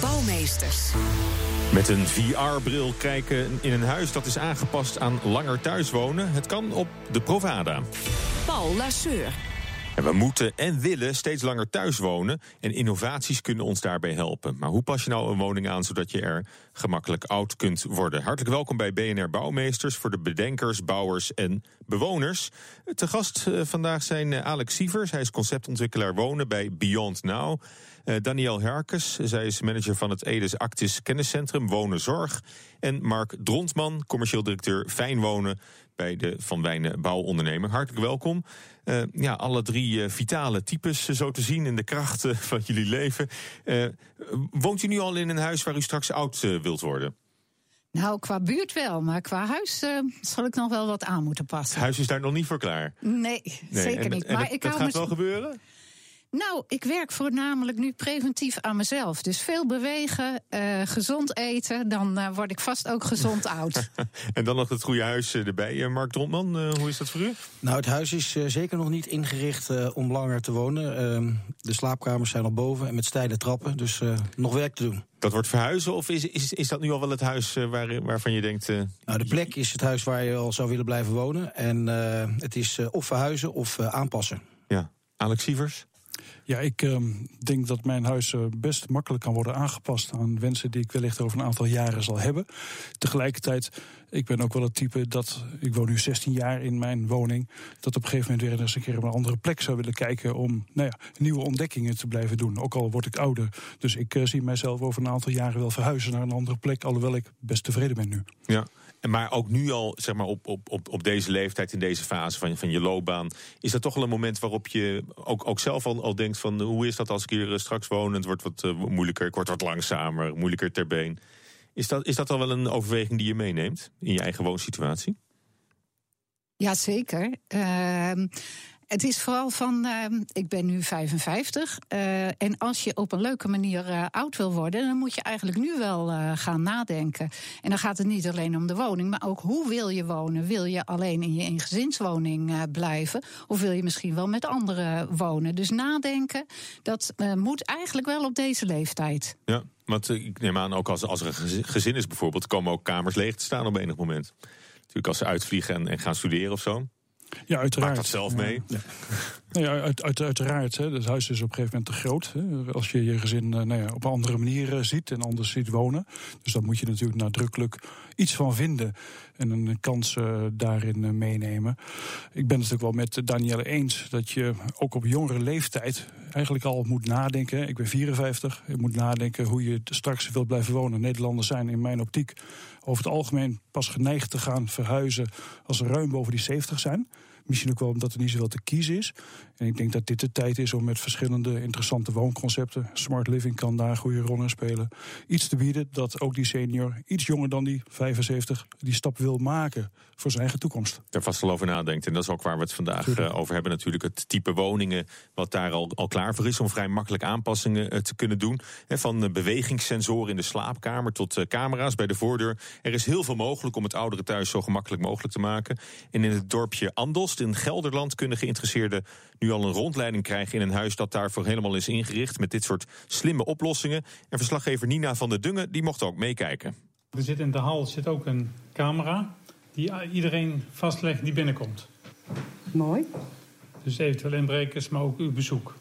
Bouwmeesters. Met een VR-bril kijken in een huis dat is aangepast aan langer thuiswonen. Het kan op de Provada. Paul Lasseur. En we moeten en willen steeds langer thuis wonen. En innovaties kunnen ons daarbij helpen. Maar hoe pas je nou een woning aan zodat je er gemakkelijk oud kunt worden? Hartelijk welkom bij BNR Bouwmeesters voor de bedenkers, bouwers en bewoners. Te gast eh, vandaag zijn eh, Alex Sievers. Hij is conceptontwikkelaar wonen bij Beyond Now. Uh, Danielle Herkes, zij is manager van het Edes Actis Kenniscentrum Wonen Zorg. En Mark Drontman, commercieel directeur Fijn Wonen bij de Van Wijnen Bouwonderneming. Hartelijk welkom. Uh, ja, alle drie uh, vitale types, uh, zo te zien in de kracht van jullie leven. woont u nu al in een huis waar u straks oud wilt worden? Nou, qua buurt wel, maar qua huis zal ik nog wel wat aan moeten passen. Het huis is daar nog niet voor klaar? Nee, nee zeker en, niet. En maar dat, ik dat gaat wel gebeuren? Nou, ik werk voornamelijk nu preventief aan mezelf. Dus veel bewegen, uh, gezond eten, dan uh, word ik vast ook gezond oud. en dan nog het goede huis erbij. Mark Drontman, hoe is dat voor u? Nou, het huis is uh, zeker nog niet ingericht om langer te wonen. Ehm, de slaapkamers zijn al boven en met steile trappen, dus nog werk te doen. Dat wordt verhuizen of is, is, is dat nu al wel het huis waar, waarvan je denkt... Nou, de plek is het huis waar je al zou willen blijven wonen. En het is of verhuizen of aanpassen. Ja, Alex Sievers? Ja, ik uh, denk dat mijn huis uh, best makkelijk kan worden aangepast aan wensen die ik wellicht over een aantal jaren zal hebben. Tegelijkertijd, ik ben ook wel het type dat, ik woon nu 16 jaar in mijn woning, dat op een gegeven moment weer eens een keer op een andere plek zou willen kijken om nou ja, nieuwe ontdekkingen te blijven doen. Ook al word ik ouder. Dus ik uh, zie mijzelf over een aantal jaren wel verhuizen naar een andere plek, alhoewel ik best tevreden ben nu. Ja. Maar ook nu al, zeg maar, op, op, op, op deze leeftijd, in deze fase van, van je loopbaan, is dat toch wel een moment waarop je ook, ook zelf al, al denkt van hoe is dat als ik hier straks woon? Het wordt wat uh, moeilijker, ik word wat langzamer, moeilijker ter been. Is dat, is dat al wel een overweging die je meeneemt in je eigen woonsituatie? Jazeker. Uh, het is vooral van, uh, ik ben nu 55. Uh, en als je op een leuke manier uh, oud wil worden, dan moet je eigenlijk nu wel gaan nadenken. En dan gaat het niet alleen om de woning, maar ook hoe wil je wonen? Wil je alleen in je eengezinswoning blijven? Of wil je misschien wel met anderen wonen? Dus nadenken, dat moet eigenlijk wel op deze leeftijd. Ja, want ik neem aan, ook als, als er een gezin is bijvoorbeeld, komen ook kamers leeg te staan op enig moment. Natuurlijk als ze uitvliegen en, en gaan studeren of zo. Ja, uiteraard. Maak dat zelf mee? Ja. Nou ja, uit, uit, uiteraard. Hè. Het huis is op een gegeven moment te groot. Hè. Als je je gezin nou ja, op een andere manier ziet en anders ziet wonen. Dus dan moet je natuurlijk nadrukkelijk iets van vinden. En een kans uh, daarin uh, meenemen. Ik ben het ook wel met Danielle eens dat je ook op jongere leeftijd eigenlijk al moet nadenken. Ik ben 54. Je moet nadenken hoe je straks wilt blijven wonen. Nederlanders zijn in mijn optiek over het algemeen pas geneigd te gaan verhuizen als ze ruim boven die 70 zijn. Misschien ook wel omdat er niet zoveel te kiezen is. En ik denk dat dit de tijd is om met verschillende interessante woonconcepten, smart living kan daar een goede rol in spelen, iets te bieden dat ook die senior, iets jonger dan die 75, die stap wil maken voor zijn eigen toekomst. Daar vast wel over nadenkt. En dat is ook waar we het vandaag uh, over hebben. Natuurlijk het type woningen wat daar al, al klaar voor is om vrij makkelijk aanpassingen uh, te kunnen doen. Van uh, bewegingssensoren in de slaapkamer tot camera's bij de voordeur. Er is heel veel mogelijk om het oudere thuis zo gemakkelijk mogelijk te maken. En in het dorpje Andelst in Gelderland kunnen geïnteresseerden nu al een rondleiding krijgen in een huis dat daarvoor helemaal is ingericht met dit soort slimme oplossingen. En verslaggever Nina van der Dungen die mocht ook meekijken. Er zit in de hal zit ook een camera die iedereen vastlegt die binnenkomt. Mooi. Dus eventueel inbrekers, maar ook uw bezoek.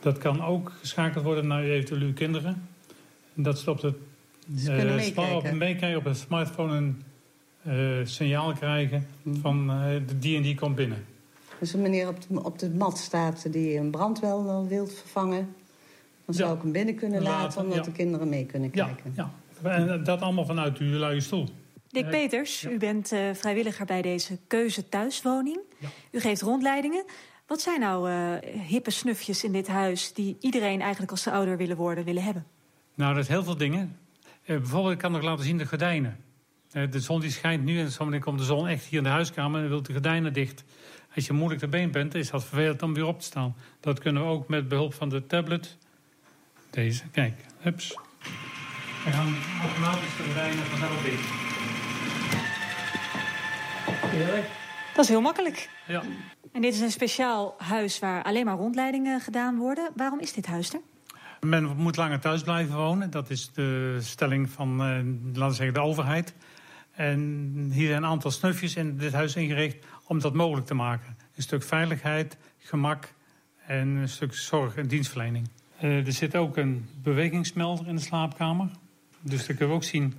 Dat kan ook geschakeld worden naar eventueel uw kinderen. En dat ze op de uh, meekijken. meekijken op een smartphone een signaal krijgen van uh, die en die komt binnen. Dus een meneer op de, op de mat staat die een brand wel wil vervangen. Dan zou Ja. ik hem binnen kunnen laten, Laten, omdat ja. de kinderen mee kunnen Ja, kijken. ja. En dat allemaal vanuit uw luie stoel. Dick Eh, Peters, ja. u bent eh, vrijwilliger bij deze keuze thuiswoning. Ja. U geeft rondleidingen. Wat zijn nou uh, hippe snufjes in dit huis die iedereen eigenlijk als ze ouder willen worden, willen hebben? Nou, dat is heel veel dingen. Uh, bijvoorbeeld, ik kan nog laten zien de gordijnen. Uh, de zon die schijnt nu en zometeen komt de zon echt hier in de huiskamer en wil de gordijnen dicht. Als je moeilijk te been bent, is dat vervelend om weer op te staan. Dat kunnen we ook met behulp van de tablet. Deze, kijk, hups. We gaan automatisch de gordijnen vanzelf dicht. Dat is heel makkelijk. Ja. En dit is een speciaal huis waar alleen maar rondleidingen gedaan worden. Waarom is dit huis er? Men moet langer thuis blijven wonen. Dat is de stelling van, uh, laten we zeggen, de overheid. En hier zijn een aantal snufjes in dit huis ingericht om dat mogelijk te maken. Een stuk veiligheid, gemak en een stuk zorg en dienstverlening. Uh, er zit ook een bewegingsmelder in de slaapkamer. Dus dan kunnen we ook zien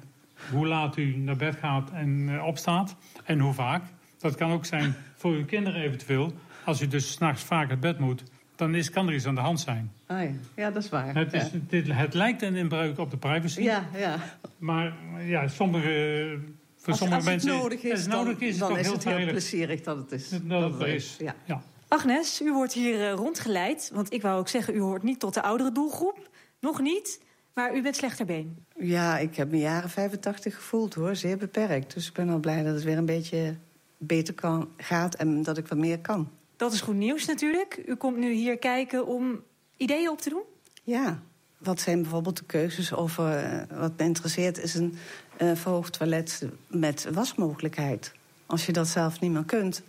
hoe laat u naar bed gaat en uh, opstaat. En hoe vaak. Dat kan ook zijn voor uw kinderen eventueel. Als u dus s'nachts vaak uit bed moet, dan is, kan er iets aan de hand zijn. Oh ja. ja, dat is waar. Het, is, ja. dit, het lijkt een inbreuk op de privacy. Ja, ja. Maar ja, sommige, voor als, sommige als het nodig is, het nodig dan, is, dan het is heel het heel veilig. plezierig dat het is. Dat, dat het er is. Ja. Ja. Agnes, u wordt hier uh, rondgeleid. Want ik wou ook zeggen, u hoort niet tot de oudere doelgroep. Nog niet. Maar u bent slechter been. Ja, ik heb mijn jaren 85 gevoeld hoor. Zeer beperkt. Dus ik ben al blij dat het weer een beetje beter kan, gaat en dat ik wat meer kan. Dat is goed nieuws natuurlijk. U komt nu hier kijken om ideeën op te doen? Ja. Wat zijn bijvoorbeeld de keuzes over... Uh, wat me interesseert is een uh, verhoogd toilet met wasmogelijkheid. Als je dat zelf niet meer kunt,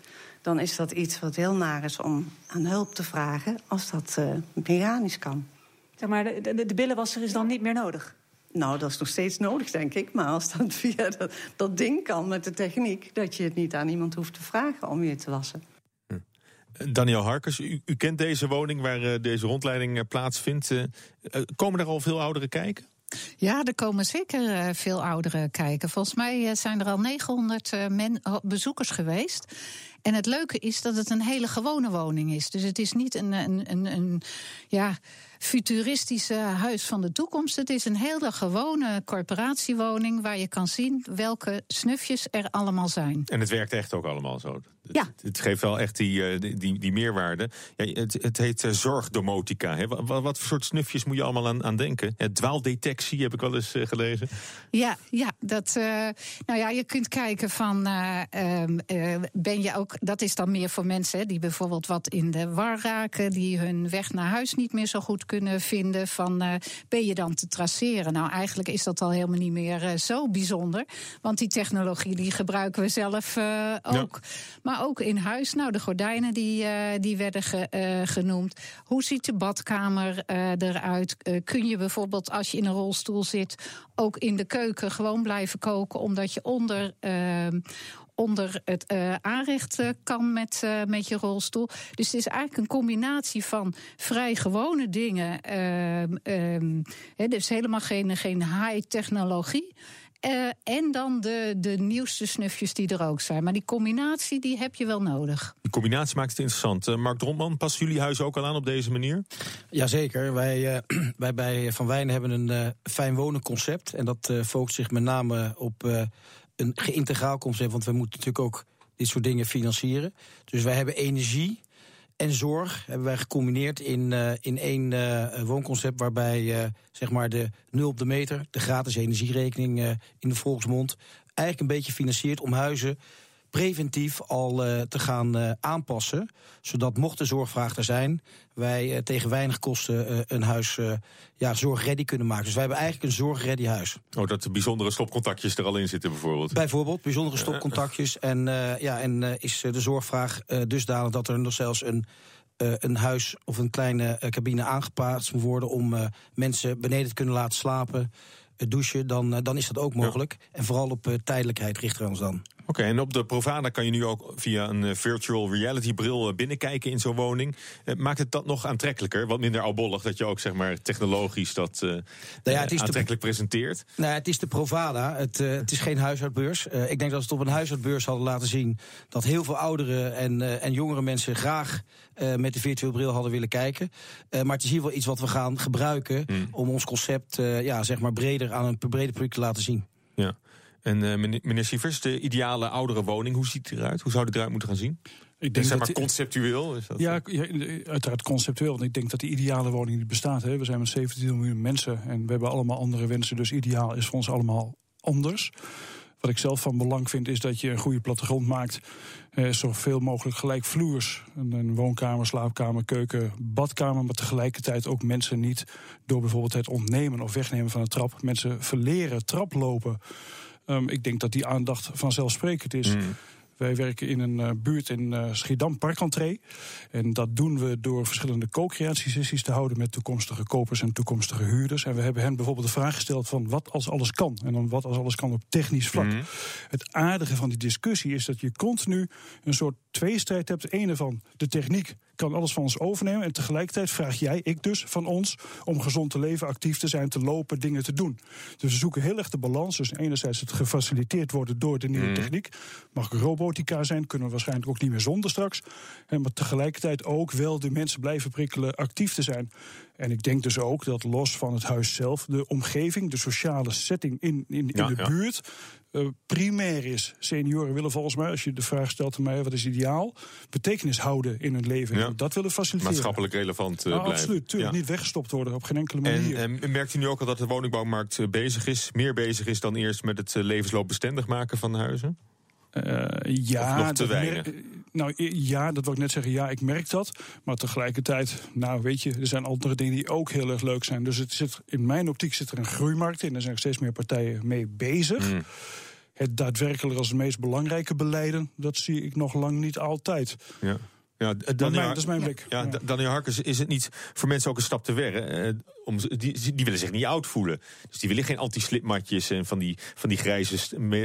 dan is dat iets wat heel naar is om aan hulp te vragen... als dat uh, mechanisch kan. Zeg maar, de, de, de billenwasser is dan niet meer nodig? Nou, dat is nog steeds nodig, denk ik. Maar als dat via dat, dat ding kan met de techniek... dat je het niet aan iemand hoeft te vragen om je te wassen. Daniel Harkers, u, u, kent deze woning waar uh, deze rondleiding uh, plaatsvindt. Uh, komen er al veel ouderen kijken? Ja, er komen zeker veel ouderen kijken. Volgens mij zijn er al 900 men, bezoekers geweest. En het leuke is dat het een hele gewone woning is. Dus het is niet een, een, een, een ja, futuristische huis van de toekomst. Het is een hele gewone corporatiewoning waar je kan zien welke snufjes er allemaal zijn. En het werkt echt ook allemaal zo. Ja. Het, het geeft wel echt die, die, die, die meerwaarde. Ja, het, het heet uh, zorgdomotica. Hè. Wat, wat, voor soort snufjes moet je allemaal aan, aan denken? Ja, dwaaldetectie heb ik wel eens uh, gelezen. Ja, ja, dat, uh, nou ja, je kunt kijken van um, ben je ook. Dat is dan meer voor mensen die bijvoorbeeld wat in de war raken, die hun weg naar huis niet meer zo goed kunnen vinden. Van ben je dan te traceren? Nou, eigenlijk is dat al helemaal niet meer zo bijzonder. Want die technologie die gebruiken we zelf ook. Ja. Maar ook in huis. Nou, de gordijnen die, die werden ge, genoemd. Hoe ziet de badkamer eruit? kun je bijvoorbeeld als je in een rolstoel zit... ook in de keuken gewoon blijven koken... omdat je onder ehm, onder het uh, aanrecht uh, kan met, uh, met je rolstoel. Dus het is eigenlijk een combinatie van vrij gewone dingen. He, dus helemaal geen, geen high technologie. Uh, en dan de, de nieuwste snufjes die er ook zijn. Maar die combinatie die heb je wel nodig. Die combinatie maakt het interessant. Uh, Mark Drontman, passen jullie huis ook al aan op deze manier? Jazeker. Wij, uh, wij bij Van Wijn hebben een fijn wonen concept. En dat focust zich met name op een geïntegraal concept. Want we moeten natuurlijk ook dit soort dingen financieren. Dus wij hebben energie en zorg hebben wij gecombineerd in, uh, in één uh, woonconcept... waarbij uh, zeg maar de nul op de meter, de gratis energierekening in de volksmond... eigenlijk een beetje financiert om huizen preventief al te gaan aanpassen. Zodat mocht de zorgvraag er zijn... wij tegen weinig kosten een huis ja, zorgready kunnen maken. Dus wij hebben eigenlijk een zorgready huis. Oh, dat de bijzondere stopcontactjes er al in zitten bijvoorbeeld? Bijvoorbeeld, bijzondere stopcontactjes. En, ja, en is de zorgvraag dusdanig dat er nog zelfs een, een huis of een kleine cabine aangeplaatst moet worden... om mensen beneden te kunnen laten slapen, douchen, dan, dan is dat ook mogelijk. Ja. En vooral op tijdelijkheid richten we ons dan. Oké, okay, en op de Provada kan je nu ook via een uh, virtual reality bril uh, binnenkijken in zo'n woning. Uh, maakt het dat nog aantrekkelijker? Wat minder oudbollig dat je ook zeg maar technologisch dat nou ja, het is aantrekkelijk de, presenteert? Nou, ja, het is de Provada. Het, het is geen huishoudbeurs. ik denk dat ze het op een huishoudbeurs hadden laten zien dat heel veel oudere en, en jongere mensen graag met de virtuele bril hadden willen kijken. maar het is hier wel iets wat we gaan gebruiken hmm. om ons concept ja, zeg maar breder aan een breder publiek te laten zien. Ja. En uh, meneer Sievers, de ideale oudere woning, hoe ziet die eruit? Hoe zou die eruit moeten gaan zien? Ik denk zeg maar conceptueel? Is dat ja, ja, uiteraard conceptueel. Want ik denk dat die ideale woning niet bestaat. Hè. We zijn met 17 miljoen mensen en we hebben allemaal andere wensen. Dus ideaal is voor ons allemaal anders. Wat ik zelf van belang vind, is dat je een goede plattegrond maakt. Eh, zoveel mogelijk gelijkvloers. Een, een woonkamer, slaapkamer, keuken, badkamer. Maar tegelijkertijd ook mensen niet door bijvoorbeeld het ontnemen of wegnemen van de trap. Mensen verleren traplopen. Um, ik denk dat die aandacht vanzelfsprekend is. Mm. Wij werken in een uh, buurt in uh, Schiedam, Parkantree. En dat doen we door verschillende co-creatiesessies te houden met toekomstige kopers en toekomstige huurders. En we hebben hen bijvoorbeeld de vraag gesteld van wat als alles kan. En dan wat als alles kan op technisch vlak. Mm. Het aardige van die discussie is dat je continu een soort tweestrijd hebt. De ene van de techniek kan alles van ons overnemen. En tegelijkertijd vraag jij, ik dus, van ons om gezond te leven, actief te zijn, te lopen, dingen te doen. Dus we zoeken heel erg de balans. Dus enerzijds het gefaciliteerd worden door de nieuwe mm. techniek. Mag robotica zijn, kunnen we waarschijnlijk ook niet meer zonder straks. En maar tegelijkertijd ook wel de mensen blijven prikkelen actief te zijn. En ik denk dus ook dat los van het huis zelf, de omgeving, de sociale setting in, in, in de buurt, uh, primair is. Senioren willen volgens mij, als je de vraag stelt aan mij wat is ideaal, betekenis houden in hun leven. Ja. Dat willen faciliteren. Maatschappelijk relevant uh, nou, blijven. Absoluut, tuurlijk niet weggestopt worden op geen enkele manier. En, en merkt u nu ook al dat de woningbouwmarkt eh, bezig is, meer bezig is dan eerst met het levensloopbestendig maken van huizen? Uh, ja, nog te weinig? Nou ja, dat wil ik net zeggen. Ja, ik merk dat. Maar tegelijkertijd, nou weet je, er zijn andere dingen die ook heel erg leuk zijn. Dus het zit, in mijn optiek zit er een groeimarkt in. Er zijn steeds meer partijen mee bezig. Mm. Het daadwerkelijk als het meest belangrijke beleiden, dat zie ik nog lang niet altijd. Ja. Ja, Daniel, dat is mijn blik. Ja. Daniel Harkers, is het niet voor mensen ook een stap te verre? Om, die, die willen zich niet oud voelen. Dus die willen geen anti-slipmatjes en van die, van die grijze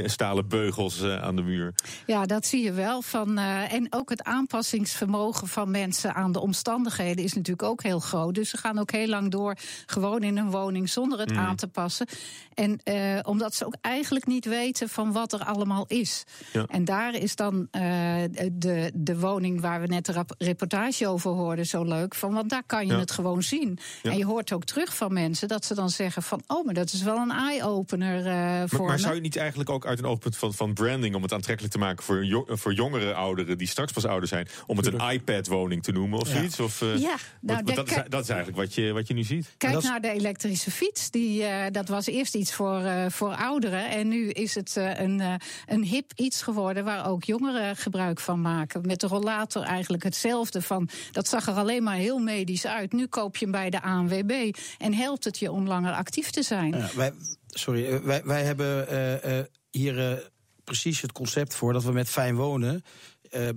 stalen beugels uh, aan de muur. Ja, dat zie je wel. Van, uh, en ook het aanpassingsvermogen van mensen aan de omstandigheden is natuurlijk ook heel groot. Dus ze gaan ook heel lang door gewoon in een woning zonder het mm. aan te passen. En omdat ze ook eigenlijk niet weten van wat er allemaal is. Ja. En daar is dan de, de woning waar we net de reportage over hoorden zo leuk. Van, want daar kan je het gewoon zien. En je hoort ook terug van mensen dat ze dan zeggen van... oh, maar dat is wel een eye-opener uh, voor maar, maar zou je niet eigenlijk ook uit een oogpunt van, van branding... om het aantrekkelijk te maken voor, voor jongere ouderen... die straks pas ouder zijn, om het een iPad-woning te noemen of ja. iets? Of, uh, ja, nou, dat, is, dat, is, eigenlijk wat je, wat je nu ziet. Kijk naar de elektrische fiets. Die, uh, dat was eerst iets voor, voor ouderen. En nu is het een, een hip iets geworden... waar ook jongeren gebruik van maken. Met de rollator eigenlijk hetzelfde. Van, dat zag er alleen maar heel medisch uit. Nu koop je hem bij de ANWB en helpt het je om langer actief te zijn. Wij, sorry, eh, wij, wij hebben uh, uh, hier precies het concept voor dat we met fijn wonen.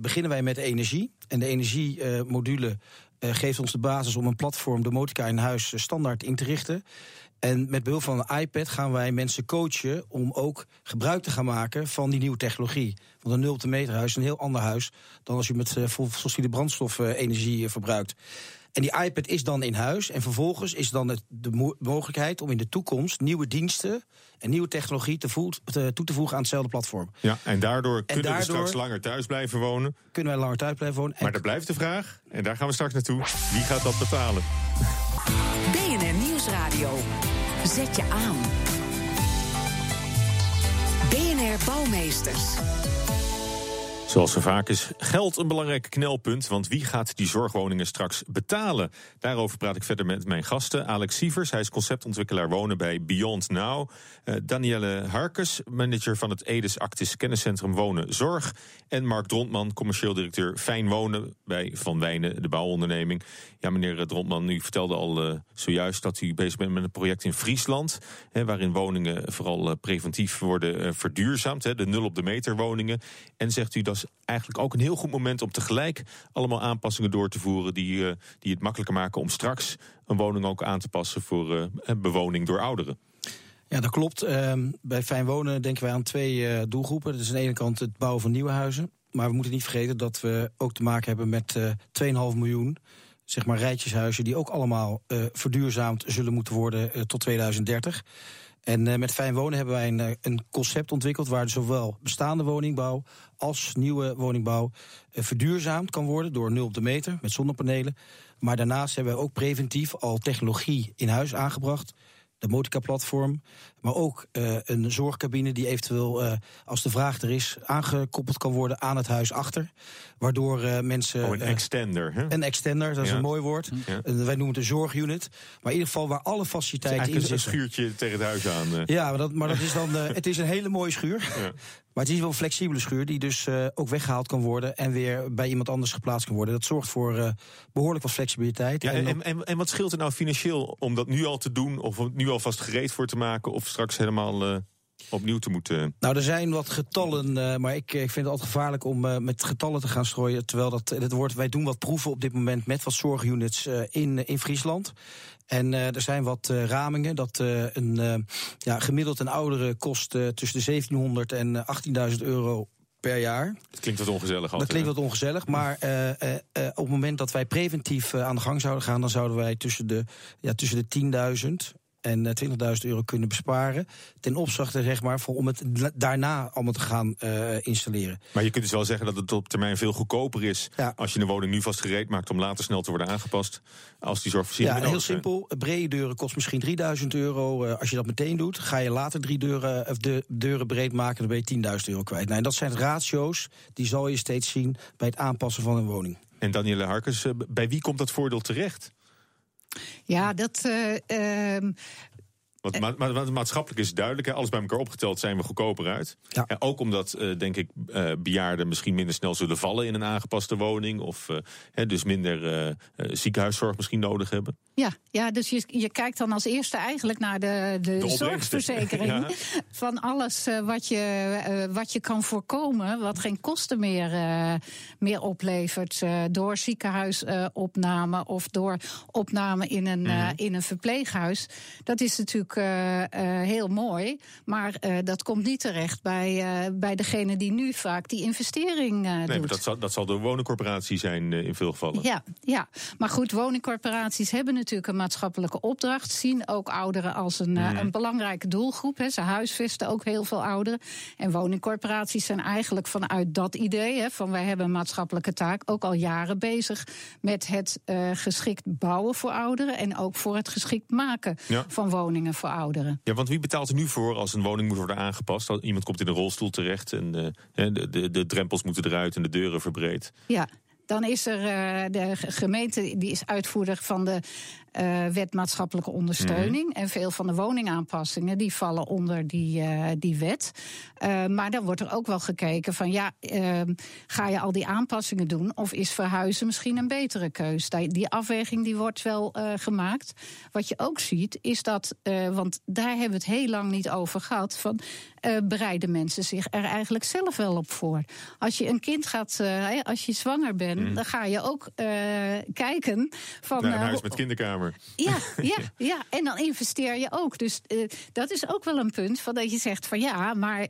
beginnen wij met energie. En de energiemodule geeft ons de basis om een platform, de Motica in huis, standaard in te richten. En met behulp van een iPad gaan wij mensen coachen om ook gebruik te gaan maken van die nieuwe technologie. Want een 0 op de meter huis is een heel ander huis dan als je met fossiele brandstof energie verbruikt. En die iPad is dan in huis. En vervolgens is dan het, de mogelijkheid om in de toekomst nieuwe diensten en nieuwe technologie te voet, te, toe te voegen aan hetzelfde platform. Ja, en daardoor en kunnen daardoor we straks langer thuis blijven wonen. Kunnen wij langer thuis blijven wonen. Maar er blijft de vraag, en daar gaan we straks naartoe: wie gaat dat betalen? BNR Nieuwsradio. Zet je aan. BNR Bouwmeesters. Zoals zo vaak is geld een belangrijk knelpunt, want wie gaat die zorgwoningen straks betalen? Daarover praat ik verder met mijn gasten. Alex Sievers, hij is conceptontwikkelaar wonen bij Beyond Now. Uh, Danielle Harkes, manager van het Edes Actis Kenniscentrum Wonen Zorg. En Mark Drontman, commercieel directeur Fijn Wonen bij Van Wijnen, de bouwonderneming. Ja, meneer Drontman, u vertelde al uh, zojuist dat u bezig bent met een project in Friesland, hè, waarin woningen vooral uh, preventief worden verduurzaamd, hè, de nul op de meter woningen. En zegt u dat eigenlijk ook een heel goed moment om tegelijk allemaal aanpassingen door te voeren die, uh, die het makkelijker maken om straks een woning ook aan te passen voor uh, bewoning door ouderen. Ja, dat klopt. Uh, bij Fijn Wonen denken wij aan twee uh, doelgroepen. Dat is aan de ene kant het bouwen van nieuwe huizen. Maar we moeten niet vergeten dat we ook te maken hebben met 2,5 miljoen zeg maar, rijtjeshuizen... die ook allemaal verduurzaamd zullen moeten worden tot 2030. En uh, met Fijn Wonen hebben wij een, eh, een, concept ontwikkeld waar zowel bestaande woningbouw als nieuwe woningbouw uh, verduurzaamd kan worden door nul op de meter met zonnepanelen. Maar daarnaast hebben we ook preventief al technologie in huis aangebracht. de Motica-platform. Maar ook uh, een zorgcabine die eventueel, uh, als de vraag er is, aangekoppeld kan worden aan het huis achter. Waardoor uh, mensen. Oh, een extender. Hè? Een extender, dat is ja. een mooi woord. Ja. wij noemen het een zorgunit. Maar in ieder geval waar alle faciliteiten in zitten. een schuurtje tegen het huis aan. Ja, maar dat, maar dat is dan. het is een hele mooie schuur. Ja. Maar het is wel een flexibele schuur die dus uh, ook weggehaald kan worden en weer bij iemand anders geplaatst kan worden. Dat zorgt voor uh, behoorlijk wat flexibiliteit. Ja, en, en, en, wat scheelt er nou financieel om dat nu al te doen, of nu alvast gereed voor te maken, of straks helemaal uh, opnieuw te moeten? Nou, er zijn wat getallen, maar ik, ik vind het altijd gevaarlijk om met getallen te gaan strooien. Terwijl dat, het wordt, wij doen wat proeven op dit moment met wat zorgunits in, in Friesland. En er zijn wat ramingen dat een ja, gemiddeld een oudere kost tussen de 1700 en 18.000 euro per jaar. Dat klinkt wat ongezellig altijd, Dat klinkt wat ongezellig, maar op het moment dat wij preventief aan de gang zouden gaan... dan zouden wij tussen de, ja, tussen de 10.000 en 20.000 euro kunnen besparen. Ten opzichte zeg maar, voor, om het daarna allemaal te gaan uh, installeren. Maar je kunt dus wel zeggen dat het op termijn veel goedkoper is... Ja. als je een woning nu vast gereed maakt om later snel te worden aangepast... als die zorgvoorziening Ja, heel simpel. Brede deuren kost misschien 3000 euro. Uh, als je dat meteen doet, ga je later drie deuren, of de deuren breed maken... dan ben je 10.000 euro kwijt. Nou, en dat zijn ratio's, die zal je steeds zien bij het aanpassen van een woning. En Danielle Harkens, bij wie komt dat voordeel terecht? Ja, dat. Uh, um, want ma ma maatschappelijk is duidelijk, hè, alles bij elkaar opgeteld zijn we goedkoper uit. Ja. En ook omdat, uh, denk ik, uh, bejaarden misschien minder snel zullen vallen in een aangepaste woning. Of uh, hè, dus minder ziekenhuiszorg misschien nodig hebben. Ja, ja dus je, je kijkt dan als eerste eigenlijk naar de, de, de zorgverzekering. ja. Van alles wat, je, wat je kan voorkomen, wat geen kosten meer, meer oplevert. door ziekenhuisopname of door opname in een, mm. in een verpleeghuis. Dat is natuurlijk uh, uh, heel mooi. Maar uh, dat komt niet terecht bij, bij degene die nu vaak die investering nee, doet. Maar dat, zal, dat zal de woningcorporatie zijn in veel gevallen. Ja, ja, maar goed, woningcorporaties hebben natuurlijk een maatschappelijke opdracht. Zien ook ouderen als een, mm. een belangrijke doelgroep. Hè. Ze huisvesten ook heel veel ouderen. En woningcorporaties zijn eigenlijk vanuit dat idee... Hè, van wij hebben een maatschappelijke taak... ook al jaren bezig met het geschikt bouwen voor ouderen... en ook voor het geschikt maken ja. van woningen voor ouderen. Ja, want wie betaalt er nu voor als een woning moet worden aangepast? Iemand komt in een rolstoel terecht en uh, de, de, de drempels moeten eruit en de deuren verbreed. Ja, dan is er uh, de gemeente, die is uitvoerder van de uh, wet maatschappelijke ondersteuning. Mm. En veel van de woningaanpassingen die vallen onder die, uh, die wet. Maar dan wordt er ook wel gekeken van ja, ga je al die aanpassingen doen of is verhuizen misschien een betere keus? Die afweging die wordt wel gemaakt. Wat je ook ziet is dat, want daar hebben we het heel lang niet over gehad, van bereiden mensen zich er eigenlijk zelf wel op voor. Als je een kind gaat, als je zwanger bent, mm. dan ga je ook kijken van. Naar een huis met kinderkamer. Ja, ja, ja, en dan investeer je ook. Dus dat is ook wel een punt van dat je zegt van ja, maar uh,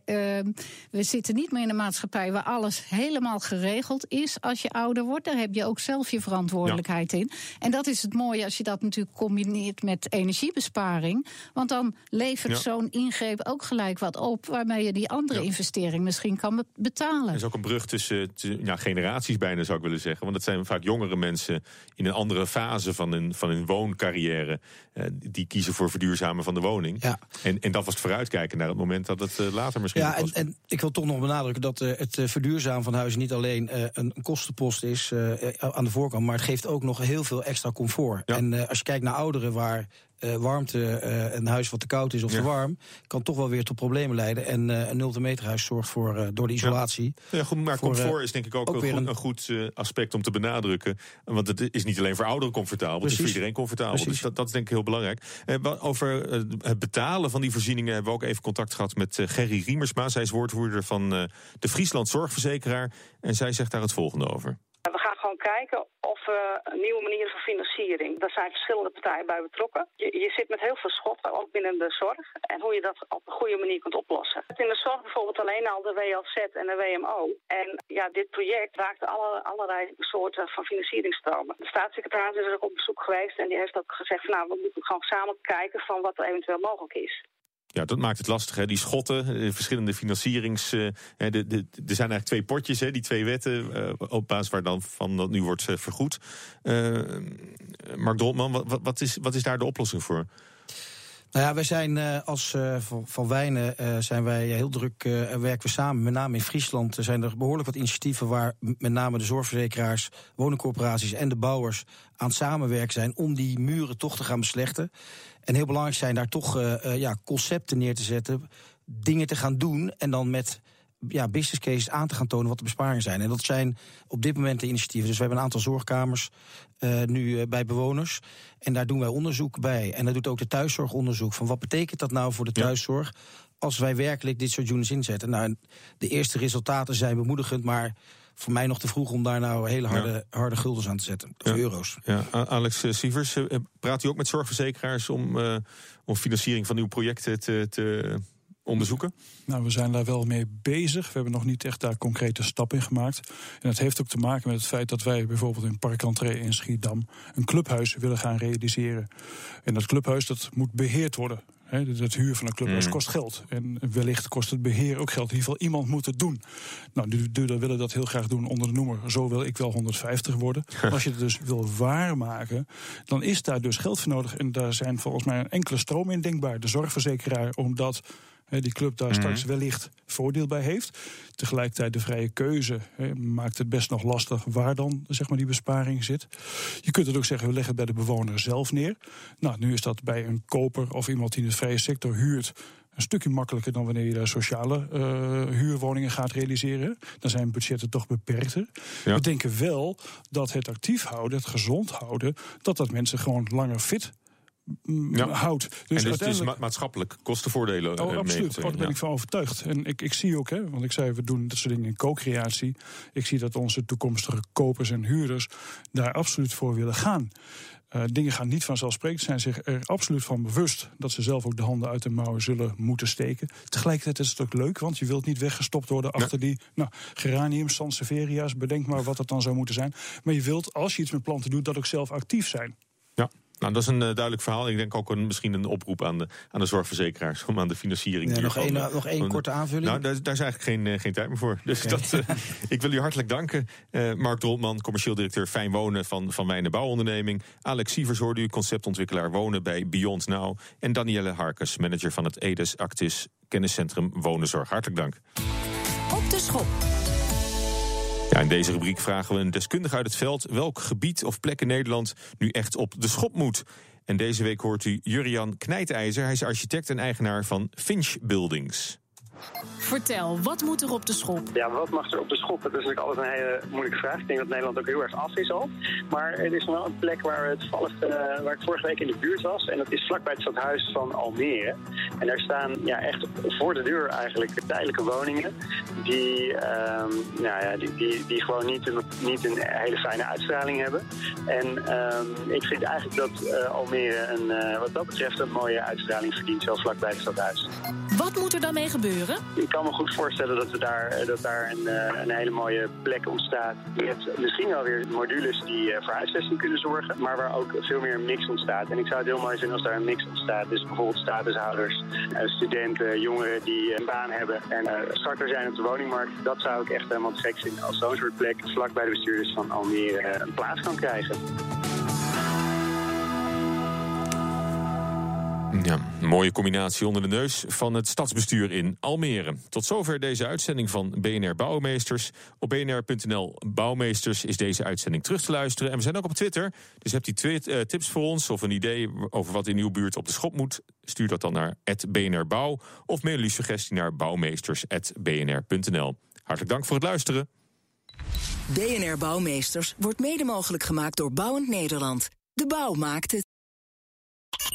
we zitten niet meer in een maatschappij waar alles helemaal geregeld is als je ouder wordt. Daar heb je ook zelf je verantwoordelijkheid ja. in. En dat is het mooie als je dat natuurlijk combineert met energiebesparing. Want dan levert ja. zo'n ingreep ook gelijk wat op waarmee je die andere ja. investering misschien kan betalen. Er is ook een brug tussen ja, generaties bijna zou ik willen zeggen. Want het zijn vaak jongere mensen in een andere fase van hun, van hun wooncarrière. Uh, die kiezen voor verduurzamen van de woning. Ja. En, en dat was het vooruitkijken naar het moment dat het uh, later misschien ja, en, en, ik wil toch nog benadrukken dat uh, het verduurzamen van huizen niet alleen een kostenpost is aan de voorkant, maar het geeft ook nog heel veel extra comfort. Ja. En als je kijkt naar ouderen waar uh, warmte, uh, een huis wat te koud is of ja. te warm, kan toch wel weer tot problemen leiden. En uh, een nulmeterhuis zorgt voor, door de isolatie. Ja, ja goed, maar voor, comfort is denk ik ook, ook een, goed, een goed aspect om te benadrukken. Want het is niet alleen voor ouderen comfortabel, Precies. het is voor iedereen comfortabel. Precies. Dus dat, dat, is denk ik heel belangrijk. over het betalen van die voorzieningen hebben we ook even contact gehad met Gerry Riemersma. Zij is woordvoerder van de Friesland Zorgverzekeraar. En zij zegt daar het volgende over. We gaan gewoon kijken we nieuwe manieren van financiering. Daar zijn verschillende partijen bij betrokken. Je, je, zit met heel veel schotten, ook binnen de zorg. En hoe je dat op een goede manier kunt oplossen. In de zorg bijvoorbeeld alleen al de WLZ en de WMO. En ja, dit project raakt alle, allerlei soorten van financieringstromen. De staatssecretaris is er ook op bezoek geweest en die heeft ook gezegd... nou, we moeten gewoon samen kijken van wat er eventueel mogelijk is. Ja, dat maakt het lastig. Hè? Die schotten, de verschillende financierings. De, er zijn eigenlijk twee potjes, hè? die twee wetten. Uh, op basis waar dan van dat nu wordt vergoed. Mark Doltman, wat, wat, is, wat is daar de oplossing voor? Nou ja, wij zijn uh, als uh, van, Wijnen uh, zijn wij heel druk, werken we samen. Met name in Friesland zijn er behoorlijk wat initiatieven waar met name de zorgverzekeraars, woningcorporaties en de bouwers aan samenwerken zijn om die muren toch te gaan beslechten. En heel belangrijk zijn daar toch ja, concepten neer te zetten, dingen te gaan doen en dan met ja, business cases aan te gaan tonen wat de besparingen zijn. En dat zijn op dit moment de initiatieven. Dus we hebben een aantal zorgkamers uh, nu uh, bij bewoners. En daar doen wij onderzoek bij. En dat doet ook de thuiszorgonderzoek. Van wat betekent dat nou voor de thuiszorg? Als wij werkelijk dit soort units inzetten. Nou, de eerste resultaten zijn bemoedigend, maar voor mij nog te vroeg om daar nou hele harde, ja. harde guldens aan te zetten. Of ja. euro's. Ja. Alex eh, Sievers, praat u ook met zorgverzekeraars om, uh, om financiering van uw projecten te, te onderzoeken? Nou, we zijn daar wel mee bezig. We hebben nog niet echt daar concrete stappen in gemaakt. En dat heeft ook te maken met het feit dat wij bijvoorbeeld in Park Entree in Schiedam een clubhuis willen gaan realiseren. En dat clubhuis dat moet beheerd worden. He, het huur van een clubhuis mm. kost geld. En wellicht kost het beheer ook geld. In ieder geval, iemand moet het doen. Nou, de duurder willen dat heel graag doen onder de noemer. Zo wil ik wel 150 worden. Maar als je het dus wil waarmaken, dan is daar dus geld voor nodig. En daar zijn volgens mij een enkele stroom in denkbaar. De zorgverzekeraar, omdat die club daar mm -hmm. straks wellicht voordeel bij heeft. Tegelijkertijd de vrije keuze he, maakt het best nog lastig waar dan zeg maar, die besparing zit. Je kunt het ook zeggen, we leggen het bij de bewoner zelf neer. Nou, nu is dat bij een koper of iemand die in de vrije sector huurt een stukje makkelijker dan wanneer je daar sociale uh, huurwoningen gaat realiseren. Dan zijn budgetten toch beperkter. Ja. We denken wel dat het actief houden, het gezond houden, dat dat mensen gewoon langer fit ja. houdt. Dus, en dus uiteindelijk... het is maatschappelijk kostenvoordelen. Oh, absoluut. Daar ben ik van overtuigd. En ik, ik zie ook, hè, want ik zei, we doen dat soort dingen in co-creatie. Ik zie dat onze toekomstige kopers en huurders daar absoluut voor willen gaan. Uh, dingen gaan niet vanzelfsprekend. Zijn zich er absoluut van bewust dat ze zelf ook de handen uit de mouwen zullen moeten steken. Tegelijkertijd is het ook leuk, want je wilt niet weggestopt worden achter die nou, geraniums, sanseveria's. Bedenk maar wat het dan zou moeten zijn. Maar je wilt, als je iets met planten doet, dat ook zelf actief zijn. Nou, dat is een uh, duidelijk verhaal. Ik denk ook een, misschien een oproep aan de, aan de zorgverzekeraars om aan de financiering. Ja, nog één, uh, nog één korte aanvulling. Nou, daar, daar, is eigenlijk geen, uh, geen tijd meer voor. Dus okay. dat, ik wil u hartelijk danken. Mark Droltman, commercieel directeur Fijn Wonen van, van Wijnen Bouwonderneming. Alex Sievers hoorde u, conceptontwikkelaar wonen bij Beyond Now. En Danielle Harkes, manager van het Edes Actis Kenniscentrum Wonenzorg. Hartelijk dank. Op de schop. In deze rubriek vragen we een deskundige uit het veld welk gebied of plek in Nederland nu echt op de schop moet. En deze week hoort u Jurian Knijtijzer. Hij is architect en eigenaar van Finch Buildings. Vertel, wat moet er op de schop? Ja, wat mag er op de schop? Dat is natuurlijk altijd een hele moeilijke vraag. Ik denk dat Nederland ook heel erg af is al. Maar er is wel een plek waar, het toevallig, uh, waar ik vorige week in de buurt was. En dat is vlakbij het stadhuis van Almere. En daar staan ja, echt voor de deur eigenlijk tijdelijke woningen. Die, uh, nou ja, die, die, die gewoon niet een, niet een hele fijne uitstraling hebben. En uh, ik vind eigenlijk dat uh, Almere een, wat dat betreft een mooie uitstraling verdient. Zo vlakbij het stadhuis. Wat moet er dan mee gebeuren? Ik kan me goed voorstellen dat, we daar, dat daar een, een hele mooie plek ontstaat. Met misschien wel weer modules die voor huisvesting kunnen zorgen. Maar waar ook veel meer een mix ontstaat. En ik zou het heel mooi vinden als daar een mix ontstaat. Dus bijvoorbeeld statushouders, studenten, jongeren die een baan hebben. En starter zijn op de woningmarkt. Dat zou ik echt helemaal gek vinden. Als zo'n soort plek vlak bij de bestuurders van Almere een plaats kan krijgen. Ja, een mooie combinatie onder de neus van het stadsbestuur in Almere. Tot zover deze uitzending van BNR Bouwmeesters. Op bnr.nl Bouwmeesters is deze uitzending terug te luisteren. En we zijn ook op Twitter. Dus hebt u twee uh, tips voor ons of een idee over wat in uw buurt op de schop moet? Stuur dat dan naar @bnrbouw of mail uw suggestie naar bouwmeesters@bnr.nl. Hartelijk dank voor het luisteren. BNR Bouwmeesters wordt mede mogelijk gemaakt door Bouwend Nederland. De bouw maakt het.